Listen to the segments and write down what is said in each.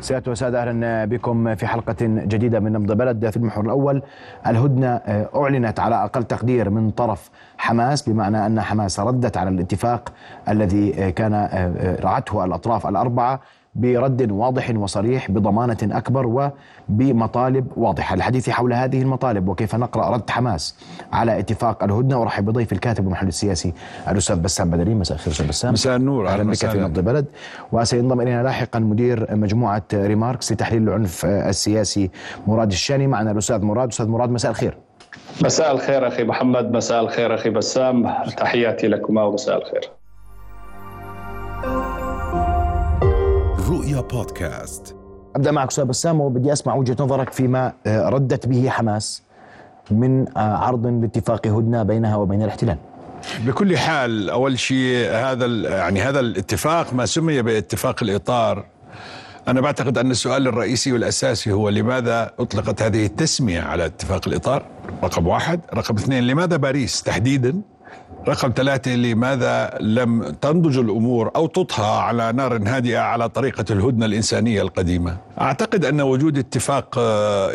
سيادة وسادة أهلا بكم في حلقة جديدة من نبض بلد في المحور الأول. الهدنة أعلنت على أقل تقدير من طرف حماس بمعنى أن حماس ردت على الاتفاق الذي كان رعته الأطراف الأربعة. برد واضح وصريح بضمانة أكبر وبمطالب واضحة. الحديث حول هذه المطالب وكيف نقرأ رد حماس على اتفاق الهدنة ورحب بضيف الكاتب والمحلل السياسي الأستاذ بسام بدري. مساء الخير أستاذ بسام. مساء النور أهلا بك في نبض بلد وسينضم إلينا لاحقا مدير مجموعة ريماركس لتحليل العنف السياسي مراد الشاني. معنا الأستاذ مراد. أستاذ مراد مساء الخير. مساء الخير أخي محمد مساء الخير أخي بسام. تحياتي لكما ومساء الخير. رؤيا بودكاست. أبدأ معك أستاذ بسام وبدي أسمع وجهة نظرك فيما ردت به حماس من عرض لاتفاق هدنة بينها وبين الاحتلال. بكل حال أول شيء هذا يعني هذا الاتفاق ما سمي باتفاق الإطار. أنا بعتقد أن السؤال الرئيسي والأساسي هو لماذا أطلقت هذه التسمية على اتفاق الإطار؟ رقم واحد. رقم اثنين لماذا باريس تحديدا رقم ثلاثة لماذا لم تنضج الأمور أو تطهى على نار هادئة على طريقة الهدنة الإنسانية القديمة. أعتقد أن وجود اتفاق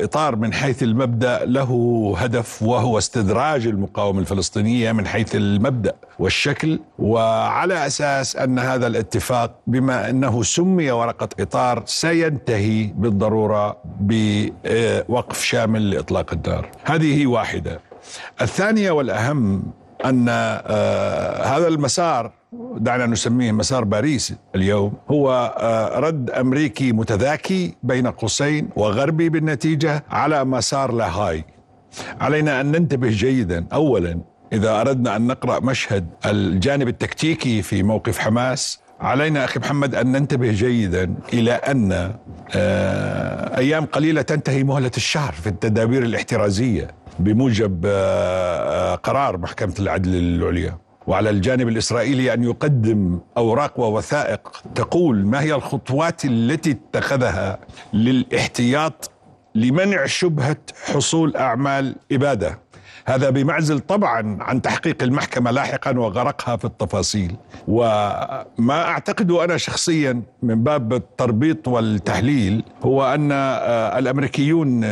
إطار من حيث المبدأ له هدف وهو استدراج المقاومة الفلسطينية من حيث المبدأ والشكل وعلى أساس أن هذا الاتفاق بما أنه سمي ورقة إطار سينتهي بالضرورة بوقف شامل لإطلاق النار هذه واحدة. الثانية والأهم أن آه هذا المسار دعنا نسميه مسار باريس اليوم هو آه رد أمريكي متذاكي بين قوسين وغربي بالنتيجة على مسار لاهاي علينا أن ننتبه جيدا. اولا إذا أردنا أن نقرأ مشهد الجانب التكتيكي في موقف حماس علينا أخي محمد أن ننتبه جيدا إلى أن آه أيام قليلة تنتهي مهلة الشهر في التدابير الاحترازية بموجب قرار محكمة العدل العليا. وعلى الجانب الإسرائيلي أن يقدم أوراق ووثائق تقول ما هي الخطوات التي اتخذها للاحتياط لمنع شبهة حصول أعمال إبادة. هذا بمعزل طبعا عن تحقيق المحكمة لاحقا وغرقها في التفاصيل. وما أعتقده أنا شخصيا من باب التربيط والتحليل هو أن الأمريكيون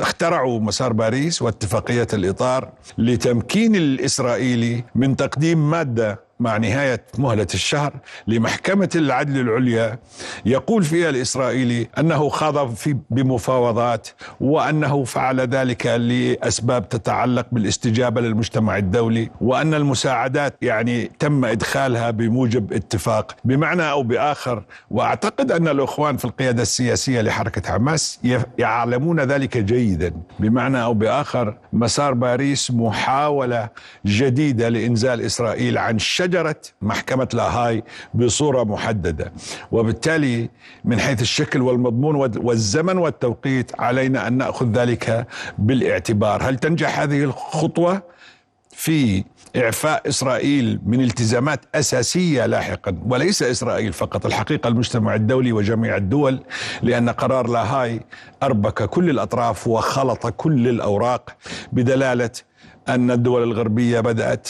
اخترعوا مسار باريس واتفاقية الإطار لتمكين الإسرائيلي من تقديم مادة مع نهاية مهلة الشهر لمحكمة العدل العليا يقول فيها الإسرائيلي أنه خاض في بمفاوضات وأنه فعل ذلك لأسباب تتعلق بالاستجابة للمجتمع الدولي وأن المساعدات يعني تم إدخالها بموجب اتفاق بمعنى أو بآخر وأعتقد أن الأخوان في القيادة السياسية لحركة حماس يعلمون ذلك جيدا بمعنى أو بآخر مسار باريس محاولة جديدة لإنزال إسرائيل عن شجرة محكمة لاهاي بصورة محددة. وبالتالي من حيث الشكل والمضمون والزمن والتوقيت علينا أن نأخذ ذلك بالاعتبار. هل تنجح هذه الخطوة؟ في إعفاء إسرائيل من التزامات أساسية لاحقا وليس إسرائيل فقط الحقيقة المجتمع الدولي وجميع الدول لأن قرار لاهاي أربك كل الأطراف وخلط كل الأوراق بدلالة أن الدول الغربية بدأت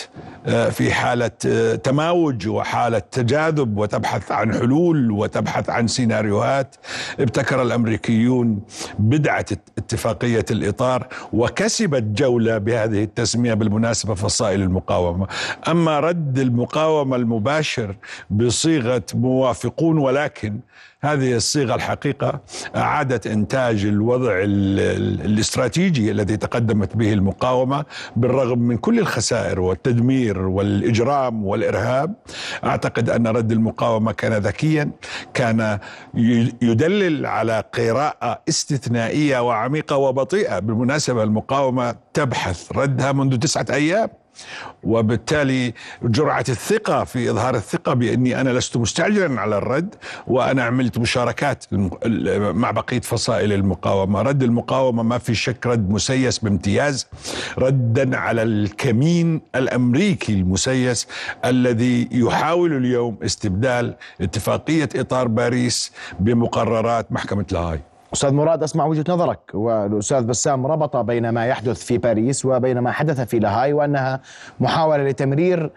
في حالة تماوج وحالة تجاذب وتبحث عن حلول وتبحث عن سيناريوهات. ابتكر الأمريكيون بدعة اتفاقية الإطار وكسبت جولة بهذه التسمية بالمناسبة فصائل المقاومة. أما رد المقاومة المباشر بصيغة موافقون ولكن هذه الصيغة الحقيقة أعادت إنتاج الوضع الاستراتيجي الذي تقدمت به المقاومة بالرغم من كل الخسائر والتدمير والإجرام والإرهاب. أعتقد أن رد المقاومة كان ذكيا كان يدلل على قراءة استثنائية وعميقة وبطيئة. بالمناسبة المقاومة تبحث ردها منذ تسعة أيام. وبالتالي جرعة الثقة في إظهار الثقة بأني أنا لست مستعجلا على الرد وأنا عملت مشاركات مع بقية فصائل المقاومة. رد المقاومة ما في شك رد مسيس بامتياز ردا على الكمين الأمريكي المسيس الذي يحاول اليوم استبدال اتفاقية إطار باريس بمقررات محكمة لاهاي. أستاذ مراد أسمع وجهة نظرك. والأستاذ بسام ربط بين ما يحدث في باريس وبين ما حدث في لاهاي وأنها محاولة لتمرير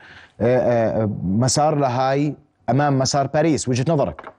مسار لاهاي أمام مسار باريس. وجهة نظرك.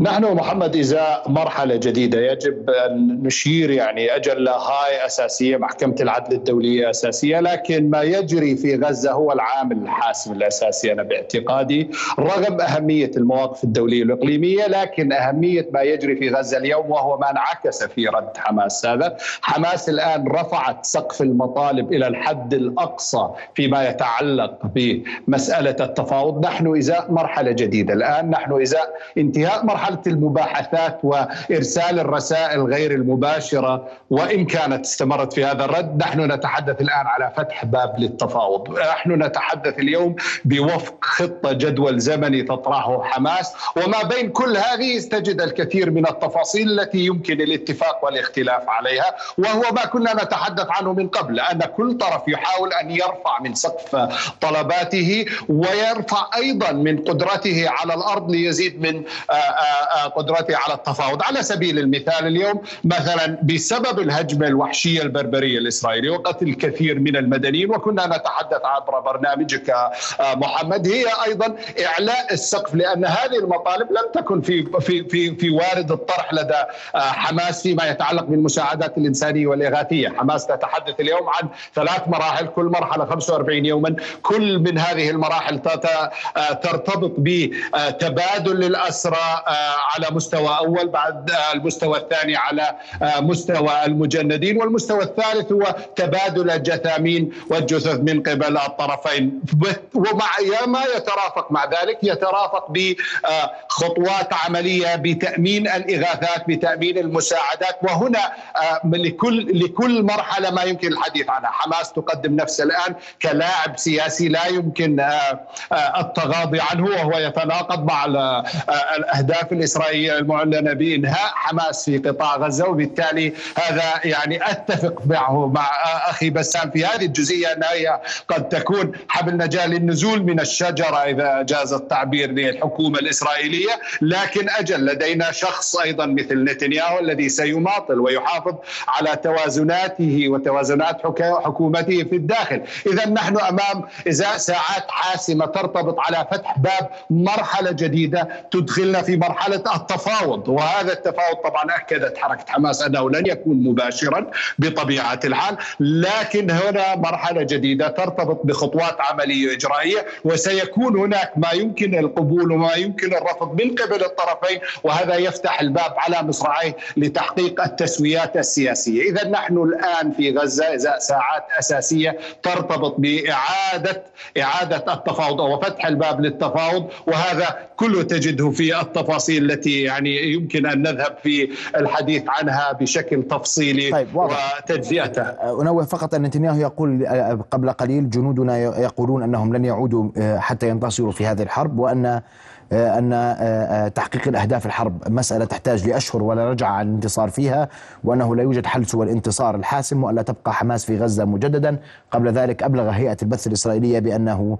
نحن محمد ازاء مرحلة جديدة يجب أن نشير يعني أجل هاي أساسية محكمة العدل الدولية أساسية لكن ما يجري في غزة هو العامل الحاسم الأساسي أنا باعتقادي. رغم أهمية المواقف الدولية الاقليميه لكن أهمية ما يجري في غزة اليوم وهو ما انعكس في رد حماس هذا. حماس الآن رفعت سقف المطالب إلى الحد الأقصى فيما يتعلق بمسألة التفاوض. نحن ازاء مرحلة جديدة الآن نحن ازاء انتهاء مرحلة مرحله المباحثات وإرسال الرسائل غير المباشرة وإن كانت استمرت في هذا الرد نحن نتحدث الآن على فتح باب للتفاوض. نحن نتحدث اليوم بوفق خطة جدول زمني تطرحه حماس وما بين كل هذه تجد الكثير من التفاصيل التي يمكن الاتفاق والاختلاف عليها وهو ما كنا نتحدث عنه من قبل أن كل طرف يحاول أن يرفع من سقف طلباته ويرفع أيضا من قدرته على الأرض ليزيد من آه، آه، قدرته على التفاوض. على سبيل المثال اليوم مثلا بسبب الهجمة الوحشية البربرية الإسرائيلية وقتل الكثير من المدنيين وكنا نتحدث عبر برنامجك محمد هي أيضا إعلاء السقف لأن هذه المطالب لم تكن في في في في وارد الطرح لدى حماس فيما يتعلق بالمساعدات الإنسانية والإغاثية. حماس تتحدث اليوم عن ثلاث مراحل كل مرحلة 45 يوما كل من هذه المراحل ترتبط بتبادل للأسرى على مستوى أول بعد المستوى الثاني على مستوى المجندين والمستوى الثالث هو تبادل الجثامين والجثث من قبل الطرفين. ومع ما يترافق مع ذلك يترافق بخطوات عملية بتأمين الإغاثات بتأمين المساعدات. وهنا لكل لكل مرحلة ما يمكن الحديث عنها. حماس تقدم نفسها الآن كلاعب سياسي لا يمكن التغاضي عنه وهو يتناقض مع الأهداف الإسرائيلية المعلنة بإنهاء حماس في قطاع غزة وبالتالي هذا يعني أتفق معه مع أخي بسام في هذه الجزئية أنها هي قد تكون حبل نجاة للنزول من الشجرة إذا جاز التعبير للحكومة الإسرائيلية. لكن أجل لدينا شخص أيضا مثل نتنياهو الذي سيماطل ويحافظ على توازناته وتوازنات حكومته في الداخل. اذا نحن أمام إزاء ساعات حاسمة ترتبط على فتح باب مرحلة جديدة تدخلنا في مرحلة التفاوض وهذا التفاوض طبعا أكدت حركة حماس أنه لن يكون مباشرا بطبيعة الحال لكن هنا مرحلة جديدة ترتبط بخطوات عملية إجرائية وسيكون هناك ما يمكن القبول وما يمكن الرفض من قبل الطرفين وهذا يفتح الباب على مصراعيه لتحقيق التسويات السياسية، اذا نحن الآن في إذا ساعات أساسية ترتبط بإعادة إعادة التفاوض أو فتح الباب للتفاوض وهذا كله تجده في التفاصيل التي يعني يمكن أن نذهب في الحديث عنها بشكل تفصيلي طيب وتجزئتها أنوه فقط أن نتنياهو يقول قبل قليل جنودنا يقولون أنهم لن يعودوا حتى ينتصروا في هذه الحرب وأن أن تحقيق الأهداف الحرب مسألة تحتاج لأشهر ولا رجعه عن الانتصار فيها وأنه لا يوجد حل سوى الانتصار الحاسم والا تبقى حماس في غزة مجددا. قبل ذلك أبلغ هيئة البث الإسرائيلية بأنه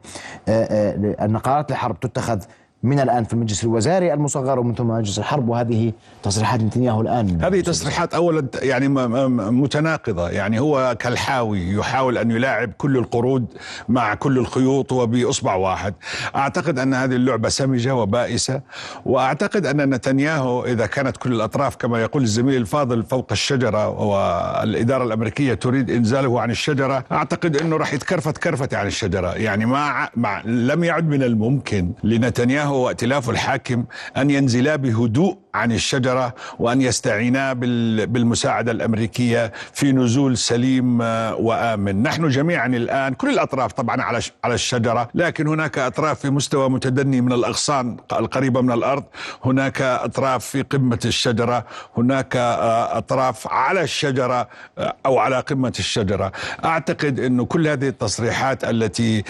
أن قرارات الحرب تتخذ من الآن في المجلس الوزاري المصغر ومن ثم مجلس الحرب وهذه تصريحات نتنياهو الآن. هذه تصريحات اولا يعني متناقضة. يعني هو كالحاوي يحاول أن يلاعب كل القرود مع كل الخيوط وبإصبع واحد. أعتقد أن هذه اللعبة سمجة وبائسة وأعتقد أن نتنياهو إذا كانت كل الأطراف كما يقول الزميل الفاضل فوق الشجرة والإدارة الأمريكية تريد إنزاله عن الشجرة أعتقد إنه راح يتكرفت كرفته عن الشجرة. يعني ما مع لم يعد من الممكن لنتنياهو نتنياهو وائتلافه الحاكم أن ينزلا بهدوء عن الشجرة وأن يستعينا بالمساعدة الأمريكية في نزول سليم آه، وآمن. نحن جميعا الآن كل الأطراف طبعا على على الشجرة لكن هناك أطراف في مستوى متدني من الأغصان القريبة من الأرض هناك أطراف في قمة الشجرة هناك آه، أطراف على الشجرة آه، أو على قمة الشجرة. أعتقد أن كل هذه التصريحات التي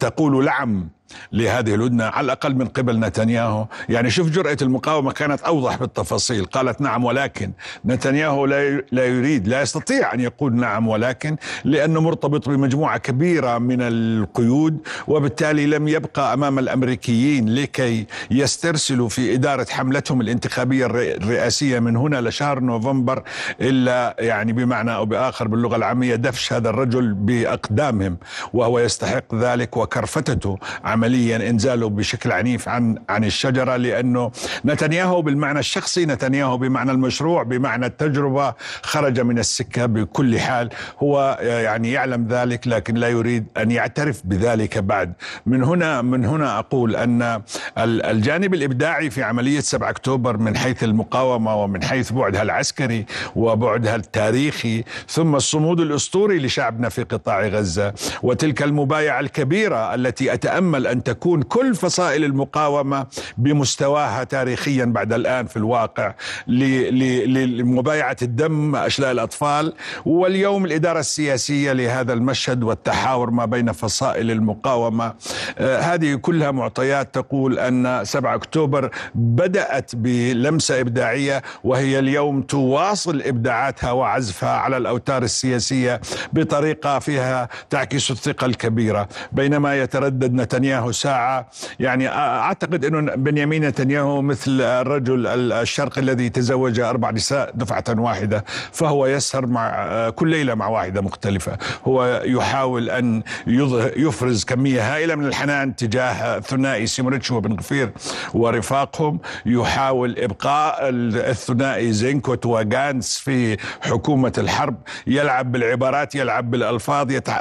تقول لعم لهذه الهدنة على الأقل من قبل نتنياهو. يعني شوف جرأة المقاومة كانت أوضح بالتفاصيل. قالت نعم ولكن نتنياهو لا يريد لا يستطيع أن يقول نعم ولكن لأنه مرتبط بمجموعة كبيرة من القيود وبالتالي لم يبقى أمام الأمريكيين لكي يسترسلوا في إدارة حملتهم الانتخابية الرئاسية من هنا لشهر نوفمبر إلا يعني بمعنى أو بآخر باللغة العامية دفش هذا الرجل بأقدامهم وهو يستحق ذلك وكرفتته عم عمليا إنزاله بشكل عنيف عن عن الشجرة لأنه نتنياهو بالمعنى الشخصي نتنياهو بمعنى المشروع بمعنى التجربة خرج من السكة بكل حال. هو يعني يعلم ذلك لكن لا يريد أن يعترف بذلك بعد. من هنا من هنا أقول أن الجانب الإبداعي في عملية 7 أكتوبر من حيث المقاومة ومن حيث بعدها العسكري وبعدها التاريخي ثم الصمود الأسطوري لشعبنا في قطاع غزة وتلك المبايعة الكبيرة التي أتأمل أن تكون كل فصائل المقاومة بمستواها تاريخيا بعد الآن في الواقع لمبايعة الدم أشلاء الأطفال. واليوم الإدارة السياسية لهذا المشهد والتحاور ما بين فصائل المقاومة. آه، هذه كلها معطيات تقول أن 7 أكتوبر بدأت بلمسة إبداعية وهي اليوم تواصل إبداعاتها وعزفها على الأوتار السياسية بطريقة فيها تعكس الثقة الكبيرة. بينما يتردد نتنياهو ساعة. يعني أعتقد إنه بنيامين نتنياهو مثل الرجل الشرقي الذي تزوج أربع نساء دفعة واحدة فهو يسهر مع كل ليلة مع واحدة مختلفة. هو يحاول أن يفرز كمية هائلة من الحنان تجاه ثنائي سيمونيتش وبن غفير ورفاقهم. يحاول إبقاء الثنائي زينكوت وغانس في حكومة الحرب. يلعب بالعبارات يلعب بالألفاظ يتع...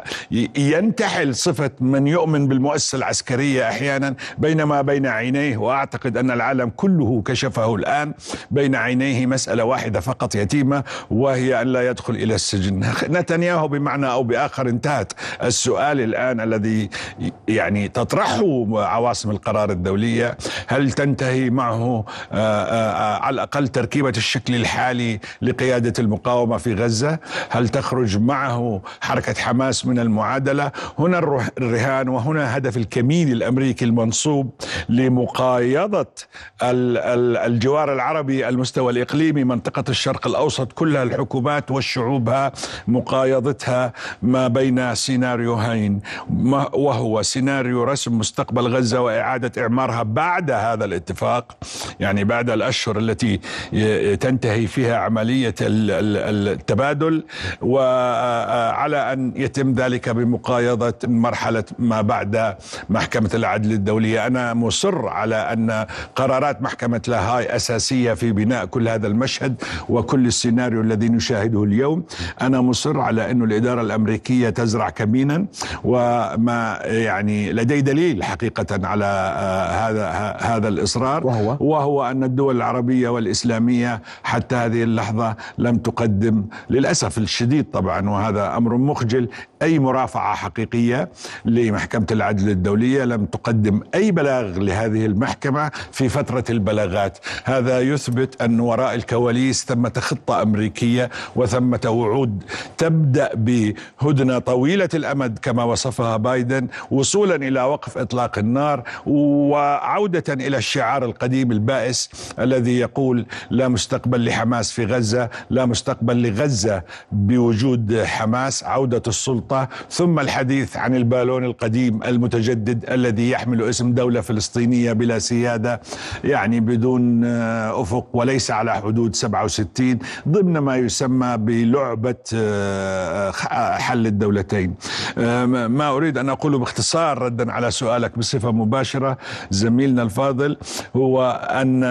ينتحل صفة من يؤمن بالمؤسسة العسكريه أحيانا بينما بين عينيه وأعتقد أن العالم كله كشفه الآن بين عينيه مسألة واحدة فقط يتيمة وهي أن لا يدخل إلى السجن. نتنياهو بمعنى أو بآخر انتهت السؤال الآن الذي يعني تطرحه عواصم القرار الدولية. هل تنتهي معه آه، آه، على الأقل تركيبة الشكل الحالي لقيادة المقاومة في غزة؟ هل تخرج معه حركة حماس من المعادلة؟ هنا الرهان وهنا هدف الكمين الأمريكي المنصوب لمقايضة الجوار العربي المستوى الإقليمي منطقة الشرق الأوسط كلها الحكومات والشعوبها مقايضتها ما بين سيناريوهين. وهو سيناريو رسم مستقبل غزة وإعادة إعمارها بعد هذا الاتفاق يعني بعد الأشهر التي تنتهي فيها عملية التبادل وعلى أن يتم ذلك بمقايضة مرحلة ما بعد محكمة العدل الدولية. أنا مصر على أن قرارات محكمة لاهاي أساسية في بناء كل هذا المشهد وكل السيناريو الذي نشاهده اليوم. أنا مصر على أن الإدارة الأمريكية تزرع كمينا وما يعني لدي دليل حقيقة على آه، هذا هذا الإصرار. وهو؟ وهو أن الدول العربية والإسلامية حتى هذه اللحظة لم تقدم للأسف الشديد طبعا وهذا أمر مخجل أي مرافعة حقيقية لمحكمة العدل الدولية. لم تقدم أي بلاغ لهذه المحكمة في فترة البلاغات. هذا يثبت أن وراء الكواليس ثمة خطة أمريكية وثمة وعود تبدأ بهدنة طويلة الأمد كما وصفها بايدن وصولا إلى وقف إطلاق النار وعودة إلى الشعار القديم البائس الذي يقول لا مستقبل لحماس في غزة لا مستقبل لغزة بوجود حماس عودة السلطة ثم الحديث عن البالون القديم المتجدد الذي يحمل اسم دولة فلسطينية بلا سيادة يعني بدون آه، أفق وليس على حدود 67 ضمن ما يسمى بلعبة آه، حل الدولتين. آه، ما أريد أن أقوله باختصار ردا على سؤالك بصفة مباشرة زميلنا الفاضل هو أن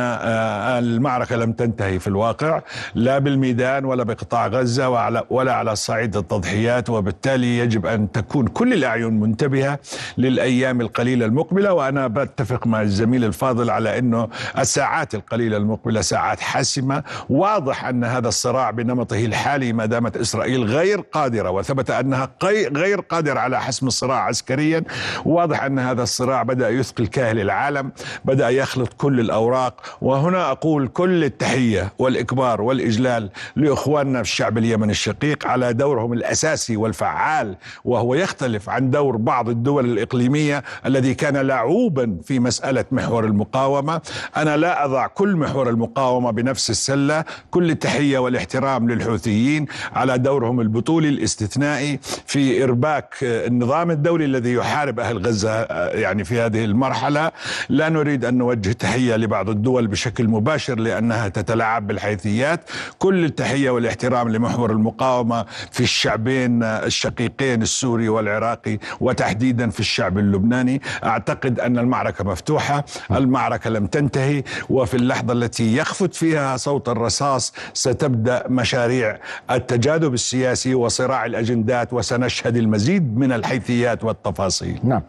المعركة لم تنتهي في الواقع لا بالميدان ولا بقطاع غزة ولا على صعيد التضحيات وبالتالي يجب أن تكون كل الأعين منتبهة للأيام القليلة المقبلة وأنا بتفق مع الزميل الفاضل على أنه الساعات القليلة المقبلة ساعات حاسمة. واضح أن هذا الصراع بنمطه الحالي ما دامت إسرائيل غير قادرة وثبت أنها غير قادرة على حسم الصراع عسكريا. واضح أن هذا الصراع بدأ يثقل كاهل العالم بدأ يخلط كل الأوراق. وهنا أقول كل التحية والإكبار والإجلال لإخواننا في الشعب اليمني الشقيق على دورهم الأساسي والفعال وهو يختلف عن دور بعض الدول الإقليمية. الذي كان لعوبا في مسألة محور المقاومة. أنا لا أضع كل محور المقاومة بنفس السلة. كل التحية والاحترام للحوثيين على دورهم البطولي الاستثنائي في إرباك النظام الدولي الذي يحارب أهل غزة يعني في هذه المرحلة. لا نريد أن نوجه تحية لبعض الدول بشكل مباشر لأنها تتلاعب بالحيثيات. كل التحية والاحترام لمحور المقاومة في الشعبين الشقيقين السوري والعراقي وتحديدا في الشعب اللبناني. العثماني أعتقد أن المعركة مفتوحة المعركة لم تنتهي وفي اللحظة التي يخفت فيها صوت الرصاص ستبدأ مشاريع التجاذب السياسي وصراع الأجندات وسنشهد المزيد من الحيثيات والتفاصيل. نعم.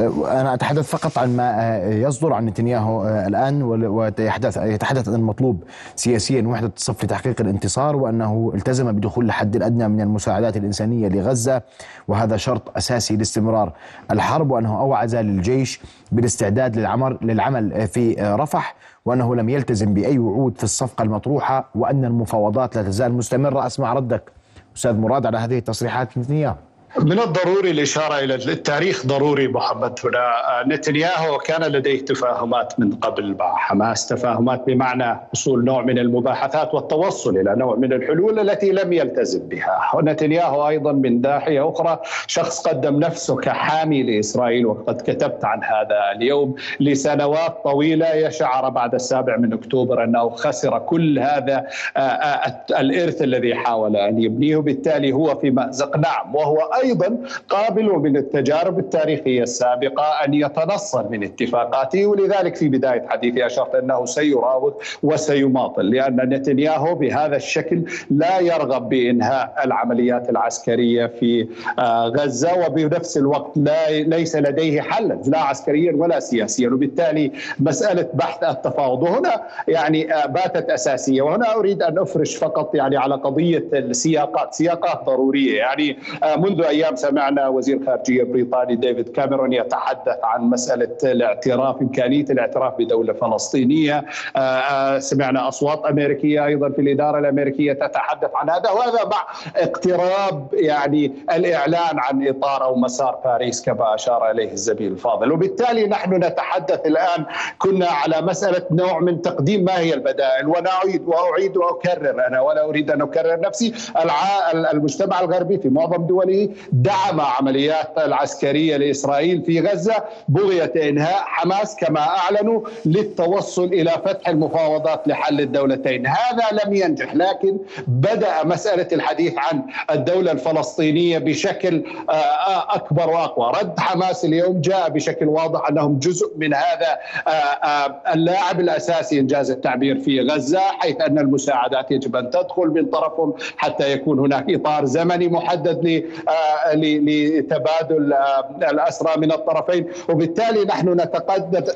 أنا أتحدث فقط عن ما يصدر عن نتنياهو الآن ويتحدث يتحدث عن المطلوب سياسيا وحدة الصف لتحقيق الانتصار وأنه التزم بدخول الحد الأدنى من المساعدات الإنسانية لغزة وهذا شرط أساسي لاستمرار الحرب وأنه أوعز للجيش بالاستعداد للعمل للعمل في رفح وأنه لم يلتزم بأي وعود في الصفقة المطروحة وأن المفاوضات لا تزال مستمرة. أسمع ردك أستاذ مراد على هذه التصريحات نتنياهو. من الضروري الإشارة إلى التاريخ ضروري محمد هنا. نتنياهو كان لديه تفاهمات من قبل مع حماس تفاهمات بمعنى وصول نوع من المباحثات والتوصل إلى نوع من الحلول التي لم يلتزم بها. ونتنياهو أيضا من ناحية أخرى شخص قدم نفسه كحامي لإسرائيل وقد كتبت عن هذا اليوم لسنوات طويلة. يشعر بعد السابع من أكتوبر أنه خسر كل هذا الإرث الذي حاول أن يبنيه بالتالي هو في مأزق نعم وهو أيضا قابل من التجارب التاريخية السابقة أن يتنصل من اتفاقاته ولذلك في بداية حديثي أشرت أنه سيراوغ وسيماطل لأن نتنياهو بهذا الشكل لا يرغب بإنهاء العمليات العسكرية في غزة وبنفس الوقت لا ليس لديه حلا لا عسكريا ولا سياسيا. وبالتالي مسألة بحث التفاوض وهنا يعني باتت أساسية. وهنا أريد أن أفرش فقط يعني على قضية السياقات سياقات ضرورية يعني منذ أيام سمعنا وزير خارجية بريطاني ديفيد كاميرون يتحدث عن مسألة الاعتراف إمكانية الاعتراف بدولة فلسطينية. سمعنا أصوات أمريكية أيضا في الإدارة الأمريكية تتحدث عن هذا وهذا مع اقتراب يعني الإعلان عن إطار أو مسار باريس كما أشار إليه الزميل الفاضل. وبالتالي نحن نتحدث الآن كنا على مسألة نوع من تقديم ما هي البدائل ونعيد وأعيد وأكرر أنا ولا أريد أن أكرر نفسي المجتمع الغربي في معظم دوله دعم عمليات العسكرية لإسرائيل في غزة بغيه إنهاء حماس كما أعلنوا للتوصل إلى فتح المفاوضات لحل الدولتين، هذا لم ينجح لكن بدأ مسألة الحديث عن الدولة الفلسطينية بشكل أكبر وأقوى، رد حماس اليوم جاء بشكل واضح أنهم جزء من هذا اللاعب الأساسي إنجاز التعبير في غزة حيث أن المساعدات يجب أن تدخل من طرفهم حتى يكون هناك إطار زمني محدد لتبادل الأسرى من الطرفين. وبالتالي نحن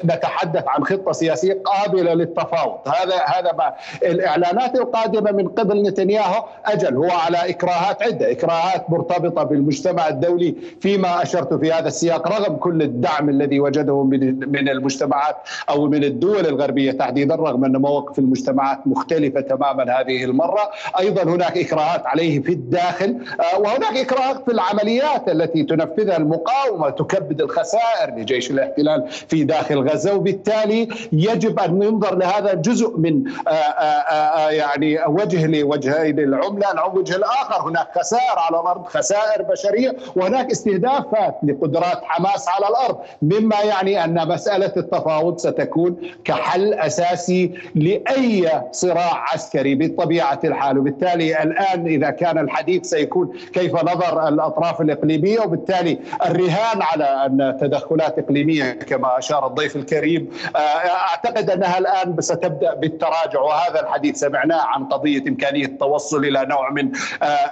نتحدث عن خطة سياسية قابلة للتفاوض. هذا هذا ما الإعلانات القادمة من قبل نتنياهو أجل هو على إكراهات عدة إكراهات مرتبطة بالمجتمع الدولي فيما أشرت في هذا السياق رغم كل الدعم الذي وجده من من المجتمعات أو من الدول الغربية تحديدا رغم أن مواقف المجتمعات مختلفة تماما هذه المرة. أيضا هناك إكراهات عليه في الداخل وهناك إكراهات في العمليات التي تنفذها المقاومة تكبد الخسائر لجيش الاحتلال في داخل غزة وبالتالي يجب أن ننظر لهذا جزء من آآ آآ يعني وجه لوجهين العملة، الوجه الآخر. هناك خسائر على الأرض، خسائر بشرية وهناك استهدافات لقدرات حماس على الأرض، مما يعني أن مسألة التفاوض ستكون كحل أساسي لأي صراع عسكري بطبيعه الحال، وبالتالي الآن إذا كان الحديث سيكون كيف نظر الأطراف الإقليمية وبالتالي الرهان على أن تدخلات إقليمية كما أشار الضيف الكريم أعتقد أنها الآن ستبدأ بالتراجع وهذا الحديث سمعناه عن قضية إمكانية التوصل إلى نوع من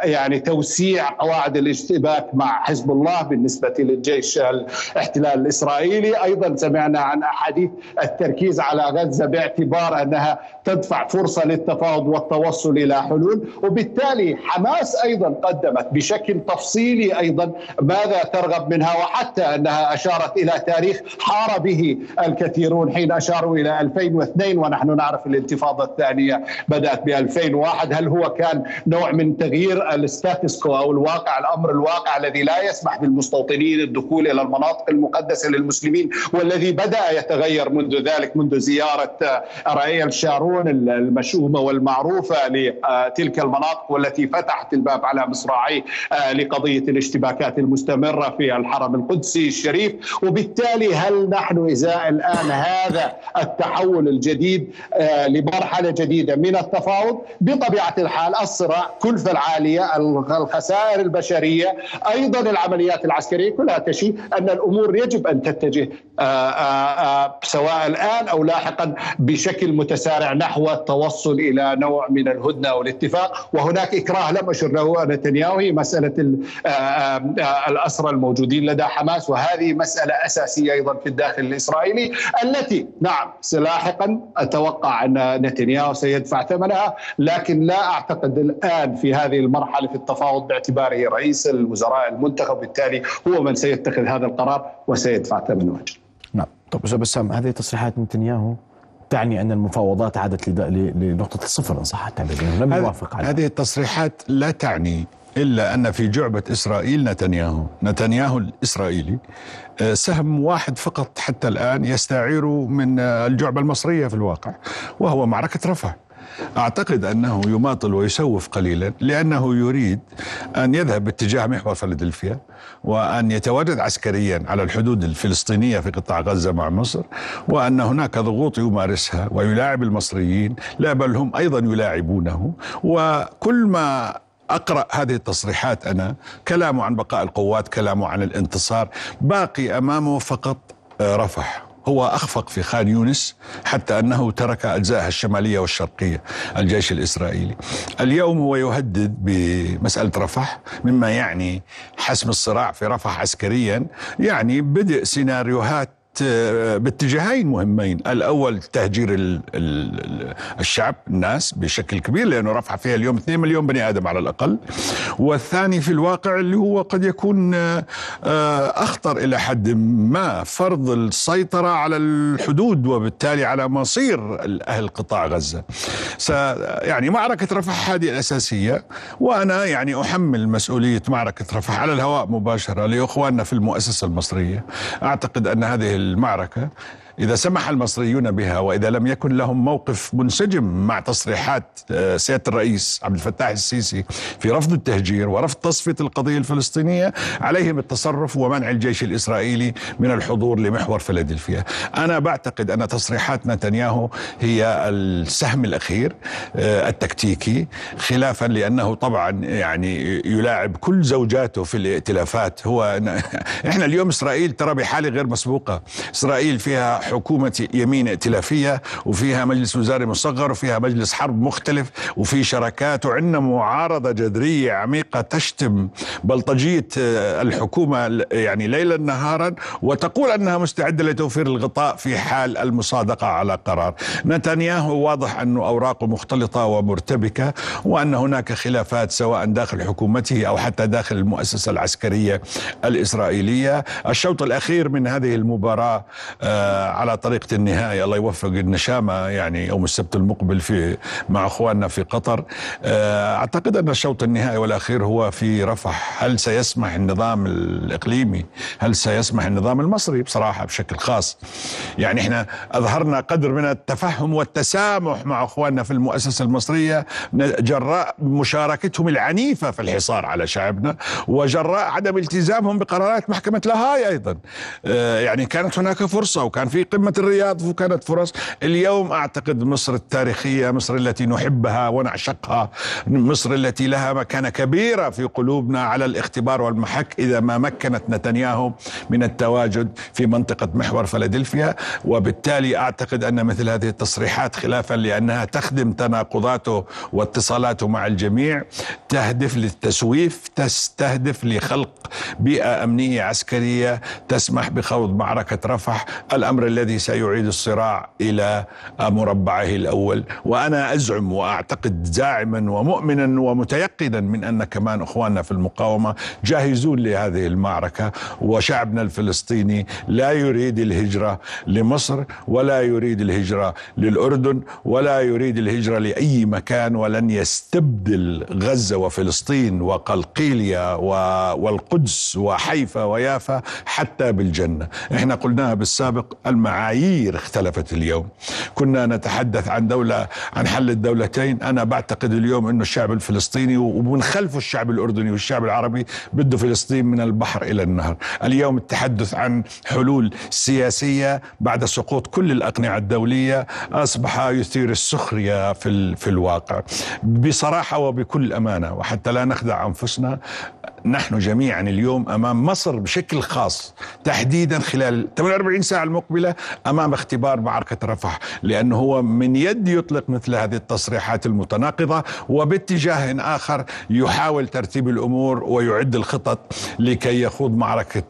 يعني توسيع قواعد الاشتباك مع حزب الله بالنسبة للجيش الاحتلال الإسرائيلي. أيضا سمعنا عن أحاديث التركيز على غزة باعتبار أنها تدفع فرصة للتفاوض والتوصل إلى حلول وبالتالي حماس أيضا قدمت بشكل تفصيلي أيضا ماذا ترغب منها وحتى أنها أشارت إلى تاريخ حار به الكثيرون حين أشاروا إلى 2002 ونحن نعرف الانتفاضة الثانية بدأت ب 2001 هل هو كان نوع من تغيير الستاتس كو أو الواقع الأمر الواقع الذي لا يسمح بالمستوطنين الدخول إلى المناطق المقدسة للمسلمين والذي بدأ يتغير منذ ذلك منذ زيارة ارائيل شارون المشؤومه والمعروفه لتلك المناطق والتي فتحت الباب على مصراعي لقضية قضيه الاشتباكات المستمرة في الحرم القدسي الشريف وبالتالي هل نحن ازاء الآن هذا التحول الجديد آه، لمرحلة جديدة من التفاوض بطبيعة الحال الصراع كلفة العالية الخسائر البشرية أيضا العمليات العسكرية كلها تشير أن الأمور يجب أن تتجه آه، آه، سواء الآن أو لاحقا بشكل متسارع نحو التوصل إلى نوع من الهدنة والاتفاق. وهناك إكراه لم اشر له نتنياهو هي مساله الأسرى الموجودين لدى حماس وهذه مسألة أساسية أيضا في الداخل الإسرائيلي التي نعم لاحقا أتوقع أن نتنياهو سيدفع ثمنها لكن لا أعتقد الآن في هذه المرحلة في التفاوض باعتباره رئيس الوزراء المنتخب بالتالي هو من سيتخذ هذا القرار وسيدفع ثمنه نعم. طب أستاذ بسام هذه تصريحات نتنياهو تعني أن المفاوضات عادت لنقطة الصفر إن صح؟ التعبير لم يوافق عليها. هذه التصريحات لا تعني إلا أن في جعبة إسرائيل نتنياهو. نتنياهو الإسرائيلي آه، سهم واحد فقط حتى الآن يستعير من الجعبة المصرية في الواقع وهو معركة رفح أعتقد أنه يماطل ويسوف قليلا لأنه يريد أن يذهب باتجاه محور فيلادلفيا وأن يتواجد عسكريا على الحدود الفلسطينية في قطاع غزة مع مصر وأن هناك ضغوط يمارسها ويلاعب المصريين لا بل هم أيضا يلاعبونه. وكل ما أقرأ هذه التصريحات أنا. كلامه عن بقاء القوات كلامه عن الانتصار. باقي أمامه فقط آه، رفح. هو أخفق في خان يونس حتى أنه ترك اجزائها الشمالية والشرقية الجيش الإسرائيلي. اليوم هو يهدد بمسألة رفح مما يعني حسم الصراع في رفح عسكريا يعني بدء سيناريوهات باتجاهين مهمين. الأول تهجير الشعب الناس بشكل كبير لأنه رفع فيها اليوم 2 مليون بني آدم على الأقل. والثاني في الواقع اللي هو قد يكون آه، أخطر إلى حد ما فرض السيطرة على الحدود وبالتالي على مصير أهل قطاع غزة. يعني معركة رفح هذه الأساسية وأنا يعني أحمل مسؤولية معركة رفح على الهواء مباشرة لإخواننا في المؤسسة المصرية. أعتقد أن هذه المعركة. إذا سمح المصريون بها وإذا لم يكن لهم موقف منسجم مع تصريحات آه، سيادة الرئيس عبد الفتاح السيسي في رفض التهجير ورفض تصفية القضية الفلسطينية عليهم التصرف ومنع الجيش الإسرائيلي من الحضور لمحور فيلادلفيا. أنا بعتقد أن تصريحات نتنياهو هي السهم الأخير آه، التكتيكي خلافا لأنه طبعا يعني يلاعب كل زوجاته في الائتلافات. هو إحنا اليوم إسرائيل ترى بحالة غير مسبوقة. إسرائيل فيها حكومة يمين ائتلافية وفيها مجلس وزاري مصغر وفيها مجلس حرب مختلف وفي شراكات وعندنا معارضة جذرية عميقة تشتم بلطجية آه، الحكومة يعني ليلا نهارا وتقول أنها مستعدة لتوفير الغطاء في حال المصادقة على قرار. نتنياهو واضح أنه أوراقه مختلطة ومرتبكة وأن هناك خلافات سواء داخل حكومته أو حتى داخل المؤسسة العسكرية الإسرائيلية. الشوط الأخير من هذه المباراة آه على طريقة النهاية. الله يوفق النشامة يعني يوم السبت المقبل في مع أخواننا في قطر. آه، أعتقد أن الشوط النهائي والأخير هو في رفح. هل سيسمح النظام الإقليمي؟ هل سيسمح النظام المصري؟ بصراحة بشكل خاص. يعني إحنا أظهرنا قدر من التفهم والتسامح مع أخواننا في المؤسسة المصرية. جراء مشاركتهم العنيفة في الحصار على شعبنا وجراء عدم التزامهم بقرارات محكمة لاهاي أيضا. آه، يعني كانت هناك فرصة وكان في قمة الرياض وكانت فرص. اليوم أعتقد مصر التاريخية مصر التي نحبها ونعشقها مصر التي لها مكانة كبيرة في قلوبنا على الاختبار والمحك إذا ما مكنت نتنياهو من التواجد في منطقة محور فيلادلفيا. وبالتالي أعتقد أن مثل هذه التصريحات خلافا لأنها تخدم تناقضاته واتصالاته مع الجميع تهدف للتسويف تستهدف لخلق بيئة أمنية عسكرية تسمح بخوض معركة رفح. الأمر الذي سيعيد الصراع إلى مربعه الأول. وأنا أزعم وأعتقد زاعما ومؤمنا ومتيقنا من أن كمان أخواننا في المقاومة جاهزون لهذه المعركة. وشعبنا الفلسطيني لا يريد الهجرة لمصر ولا يريد الهجرة للأردن ولا يريد الهجرة لأي مكان ولن يستبدل غزة وفلسطين وقلقيليا والقدس وحيفا ويافا حتى بالجنة. إحنا قلناها بالسابق المعايير اختلفت اليوم. كنا نتحدث عن دولة عن حل الدولتين. أنا بعتقد اليوم أنه الشعب الفلسطيني ومن خلفه الشعب الأردني والشعب العربي بده فلسطين من البحر إلى النهر. اليوم التحدث عن حلول سياسية بعد سقوط كل الأقنعة الدولية أصبح يثير السخرية في, في الواقع. بصراحة وبكل أمانة وحتى لا نخدع أنفسنا نحن جميعا اليوم أمام مصر بشكل خاص تحديدا خلال 48 ساعة أمام اختبار معركة رفح لأنه هو من يد يطلق مثل هذه التصريحات المتناقضة وباتجاه آخر يحاول ترتيب الأمور ويعد الخطط لكي يخوض معركة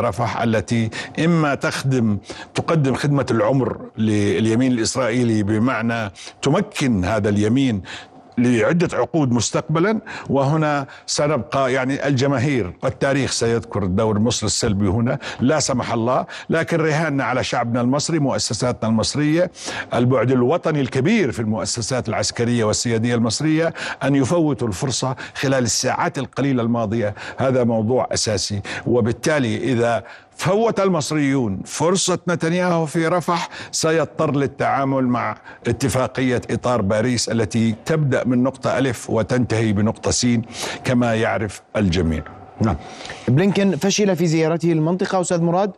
رفح التي إما تخدم تقدم خدمة العمر لليمين الإسرائيلي بمعنى تمكن هذا اليمين لعدة عقود مستقبلا وهنا سنبقى يعني الجماهير والتاريخ سيذكر دور مصر السلبي هنا. لا سمح الله لكن رهاننا على شعبنا المصري مؤسساتنا المصرية البعد الوطني الكبير في المؤسسات العسكرية والسيادية المصرية أن يفوتوا الفرصة خلال الساعات القليلة الماضية. هذا موضوع أساسي. وبالتالي إذا فوت المصريون فرصة نتنياهو في رفح سيضطر للتعامل مع اتفاقية إطار باريس التي تبدأ من نقطة ألف وتنتهي بنقطة سين كما يعرف الجميع نعم بلينكن فشل في زيارته المنطقة أستاذ مراد؟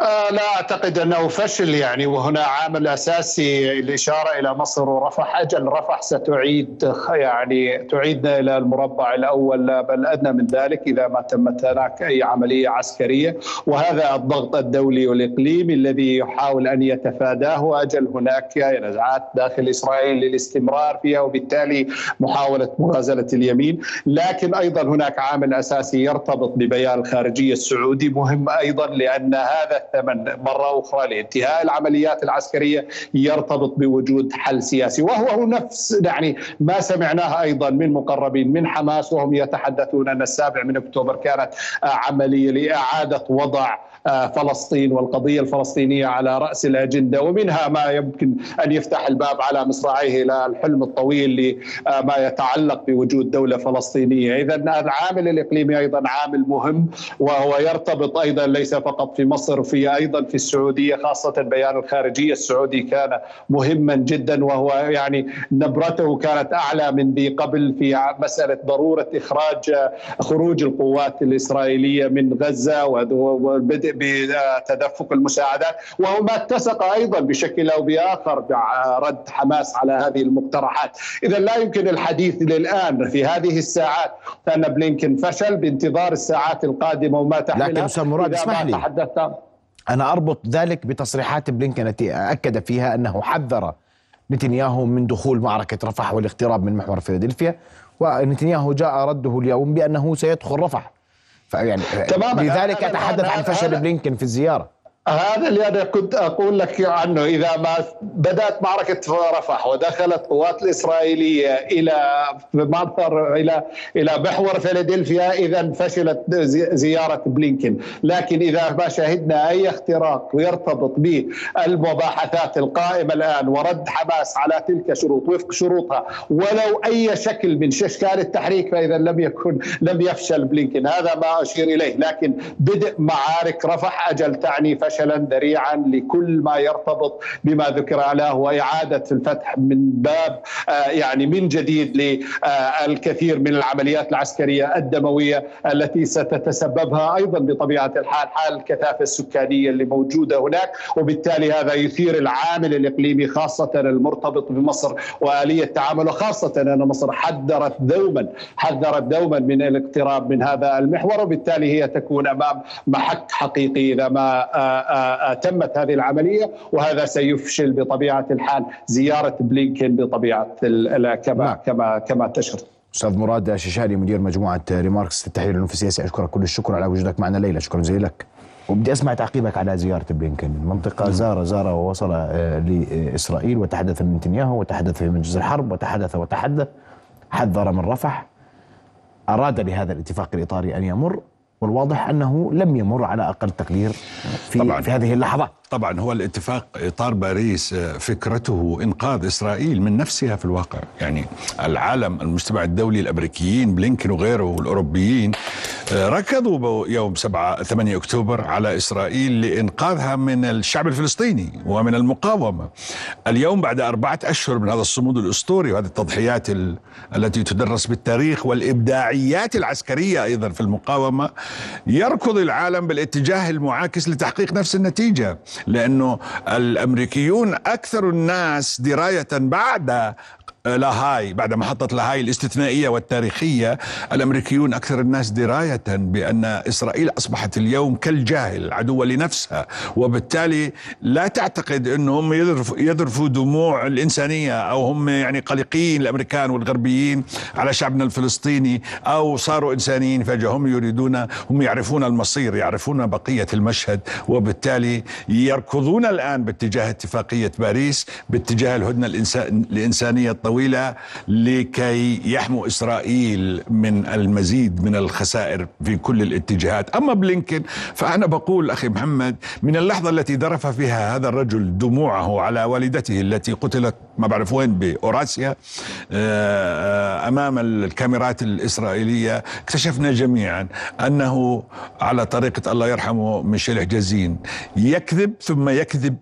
آه لا أعتقد أنه فشل يعني وهنا عامل اساسي الإشارة إلى مصر ورفح أجل رفح ستعيد يعني تعيدنا إلى المربع الأول بل أدنى من ذلك إذا ما تمت هناك أي عملية عسكرية. وهذا الضغط الدولي والإقليمي الذي يحاول أن يتفاداه أجل هناك نزعات داخل إسرائيل للاستمرار فيها وبالتالي محاولة مغازلة اليمين. لكن أيضا هناك عامل أساسي يرتبط ببيان الخارجية السعودي مهم أيضا لأن هذا هذا الثمن مرة أخرى لانتهاء العمليات العسكرية يرتبط بوجود حل سياسي. وهو نفس يعني ما سمعناه أيضا من مقربين من حماس وهم يتحدثون. أن السابع من أكتوبر كانت عملية لإعادة وضع فلسطين والقضية الفلسطينية على رأس الأجندة ومنها ما يمكن أن يفتح الباب على مصراعيه إلى الحلم الطويل لما يتعلق بوجود دولة فلسطينية. إذا العامل الإقليمي أيضا عامل مهم وهو يرتبط أيضا ليس فقط في مصر في أيضا في السعودية خاصة بيان الخارجية. السعودي كان مهما جدا وهو يعني نبرته كانت أعلى من ذي قبل في مسألة ضرورة إخراج خروج القوات الإسرائيلية من غزة والبدء بتدفق المساعدات. وهو ما اتسق أيضا بشكل أو بآخر برد حماس على هذه المقترحات، اذا لا يمكن الحديث للآن في هذه الساعات. ان بلينكن فشل بانتظار الساعات القادمة وما تحملها. لكن أستاذ مراد اسمح لي. تحدثت. أنا أربط ذلك بتصريحات بلينكن التي أكد فيها أنه حذر نتنياهو من دخول معركة رفح والاقتراب من محور فيلادلفيا. ونتنياهو جاء رده اليوم بأنه سيدخل رفح. فيعني لذلك أتحدث عن فشل بلينكن في الزيارة. هذا اللي أنا كنت أقول لك عنه إذا ما بدأت معركة رفح ودخلت القوات الإسرائيلية إلى مارثر إلى إلى محور فيلادلفيا اذا فشلت زيارة بلينكن، لكن إذا ما شهدنا أي اختراق يرتبط بالمباحثات القائمة الآن ورد حماس على تلك الشروط وفق شروطها ولو أي شكل من اشكال التحريك فاذا لم يكن لم يفشل بلينكن، هذا ما أشير إليه، لكن بدء معارك رفح أجل تعني فشل. فشلا ذريعا لكل ما يرتبط بما ذكر عليه واعاده الفتح من باب آه، يعني من جديد للكثير من العمليات العسكرية الدموية التي ستتسببها أيضا بطبيعة الحال حال الكثافة السكانية اللي موجودة هناك. وبالتالي هذا يثير العامل الإقليمي خاصة المرتبط بمصر وآلية تعامله خاصة أن مصر حذرت دوما حذرت دوما من الاقتراب من هذا المحور. وبالتالي هي تكون أمام محك حقيقي إذا ما آه، تمت هذه العملية وهذا سيفشل بطبيعة الحال زيارة بلينكن بطبيعة كما نعم. كما كما تشر أستاذ مراد ششالي مدير مجموعة ريماركس للتحليل العلوم السياسي اشكرك كل الشكر على وجودك معنا الليلة شكرا جزيلا. لك وبدي أسمع تعقيبك على زيارة بلينكن المنطقة نعم. زار زار ووصل آه، لإسرائيل وتحدث من نتنياهو وتحدث في منجز الحرب وتحدث وتحدث حذر من رفح. أراد لهذا الاتفاق الإطاري أن يمر. والواضح أنه لم يمر على أقل تقدير في طبعا. في هذه اللحظات طبعا هو الاتفاق إطار باريس آه، فكرته إنقاذ إسرائيل من نفسها في الواقع يعني العالم المجتمع الدولي الأمريكيين بلينكن وغيره والأوروبيين ركضوا يوم 7 8 أكتوبر على إسرائيل لإنقاذها من الشعب الفلسطيني ومن المقاومة. اليوم بعد أربعة أشهر من هذا الصمود الأسطوري وهذه التضحيات التي تدرس بالتاريخ والإبداعيات العسكرية أيضا في المقاومة يركض العالم بالاتجاه المعاكس لتحقيق نفس النتيجة لأنه الأمريكيون أكثر الناس دراية بعد لاهاي بعد محطة لاهاي الاستثنائية والتاريخية الأمريكيون أكثر الناس دراية بأن إسرائيل أصبحت اليوم كالجاهل عدوة لنفسها وبالتالي لا تعتقد أنهم يذرفوا دموع الإنسانية أو هم يعني قلقين الأمريكان والغربيين على شعبنا الفلسطيني أو صاروا إنسانيين فجأة هم يريدون هم يعرفون المصير يعرفون بقية المشهد وبالتالي يركضون الآن باتجاه اتفاقية باريس باتجاه الهدنة الإنسانية الطويلة طويلة لكي يحموا إسرائيل من المزيد من الخسائر في كل الاتجاهات. أما بلينكن فأنا بقول أخي محمد من اللحظة التي ذرف فيها هذا الرجل دموعه على والدته التي قتلت ما بعرف وين بأوراسيا آه، أمام الكاميرات الإسرائيلية اكتشفنا جميعا أنه على طريقة الله يرحمه ميشيل حجازين يكذب ثم يكذب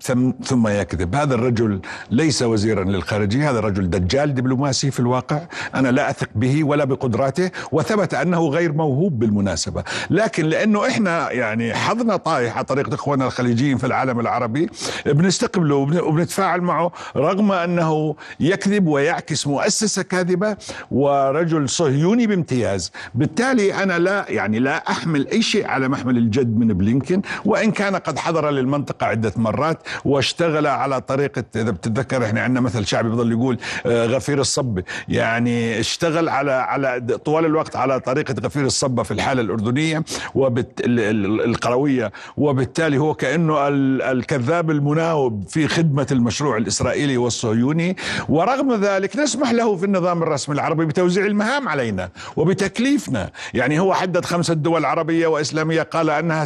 ثم يكذب. هذا الرجل ليس وزيرا للخارجية هذا الرجل دجال. رجال دبلوماسي في الواقع أنا لا أثق به ولا بقدراته وثبت أنه غير موهوب بالمناسبة. لكن لأنه إحنا يعني حظنا طايح على طريقة إخواننا الخليجيين في العالم العربي بنستقبله وبنتفاعل معه رغم أنه يكذب ويعكس مؤسسة كاذبة ورجل صهيوني بامتياز. بالتالي أنا لا يعني لا أحمل أي شيء على محمل الجد من بلينكن وإن كان قد حضر للمنطقة عدة مرات واشتغل على طريقة إذا بتتذكر إحنا عندنا مثل شعبي بضل يقول آه، غفير الصبة يعني اشتغل على على طوال الوقت على طريقة غفير الصبة في الحالة الأردنية والقروية وبالتالي هو كأنه الكذاب المناوب في خدمة المشروع الإسرائيلي والصهيوني. ورغم ذلك نسمح له في النظام الرسمي العربي بتوزيع المهام علينا وبتكليفنا. يعني هو حدد خمسة دول عربية وإسلامية قال أنها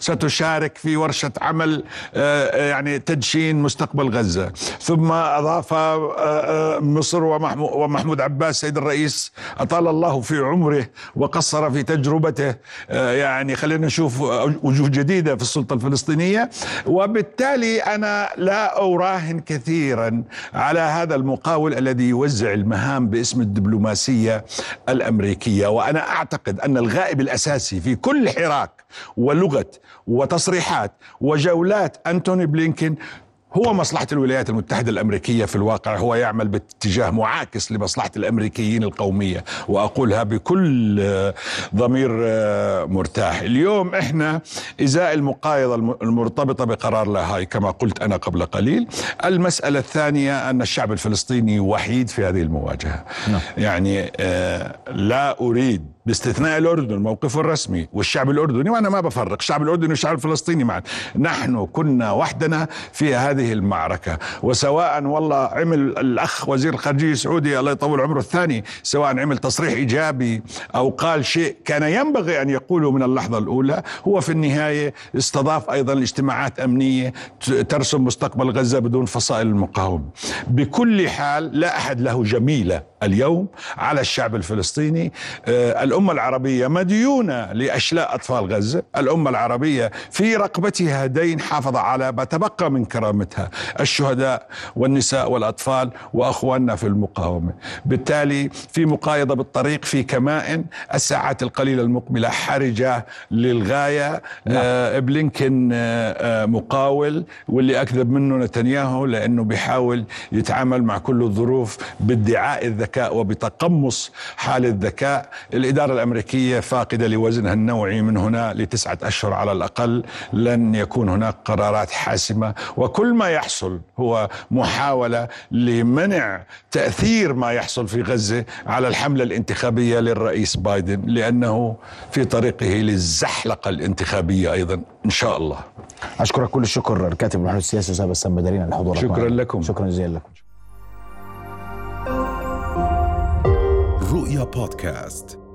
ستشارك في ورشة عمل آه، يعني تدشين مستقبل غزة. ثم أضاف آه، مصر ومحمود عباس سيد الرئيس أطال الله في عمره وقصر في تجربته. آه، يعني خلينا نشوف وجوه جديدة في السلطة الفلسطينية. وبالتالي أنا لا أراهن كثيرا على هذا المقاول الذي يوزع المهام باسم الدبلوماسية الأمريكية. وأنا أعتقد أن الغائب الأساسي في كل حراك ولغة وتصريحات وجولات أنتوني بلينكين هو مصلحة الولايات المتحدة الأمريكية في الواقع هو يعمل باتجاه معاكس لمصلحة الأمريكيين القومية وأقولها بكل آه، ضمير آه، مرتاح. اليوم إحنا إزاء المقايضة المرتبطة بقرار لاهاي كما قلت أنا قبل قليل. المسألة الثانية أن الشعب الفلسطيني وحيد في هذه المواجهة. نعم. يعني آه، لا أريد باستثناء الأردن موقفه الرسمي والشعب الأردني وأنا ما بفرق الشعب الأردني والشعب الفلسطيني معا. نحن كنا وحدنا في هذه المعركة وسواء والله عمل الأخ وزير الخارجية السعودي الله يطول عمره الثاني سواء عمل تصريح إيجابي أو قال شيء كان ينبغي أن يقوله من اللحظة الأولى هو في النهاية استضاف أيضا اجتماعات أمنية ترسم مستقبل غزة بدون فصائل المقاومة. بكل حال لا أحد له جميلة اليوم على الشعب الفلسطيني. آه، الأمة العربية مديونة لأشلاء أطفال غزة. الأمة العربية في رقبتها دين حافظ على ما تبقى من كرامتها. الشهداء والنساء والأطفال وأخواننا في المقاومة. بالتالي في مقايضة بالطريق في كمائن الساعات القليلة المقبلة حرجة للغاية. نعم. آه بلينكن آه, آه، مقاول. واللي أكذب منه نتنياهو لأنه بيحاول يتعامل مع كل الظروف بادعاء الذكاء وبتقمص حال الذكاء. الإدارة الإدارة الأمريكية فاقدة لوزنها النوعي من هنا لتسعة أشهر على الأقل. لن يكون هناك قرارات حاسمة وكل ما يحصل هو محاولة لمنع تأثير ما يحصل في غزة على الحملة الانتخابية للرئيس بايدن لأنه في طريقه للزحلقة الانتخابية أيضا إن شاء الله. أشكرك كل الشكر الكاتب المحلل السياسي أستاذ بسام بدرين على الحضور. شكرا لكم. شكرا جزيلا لكم. رؤيا بودكاست.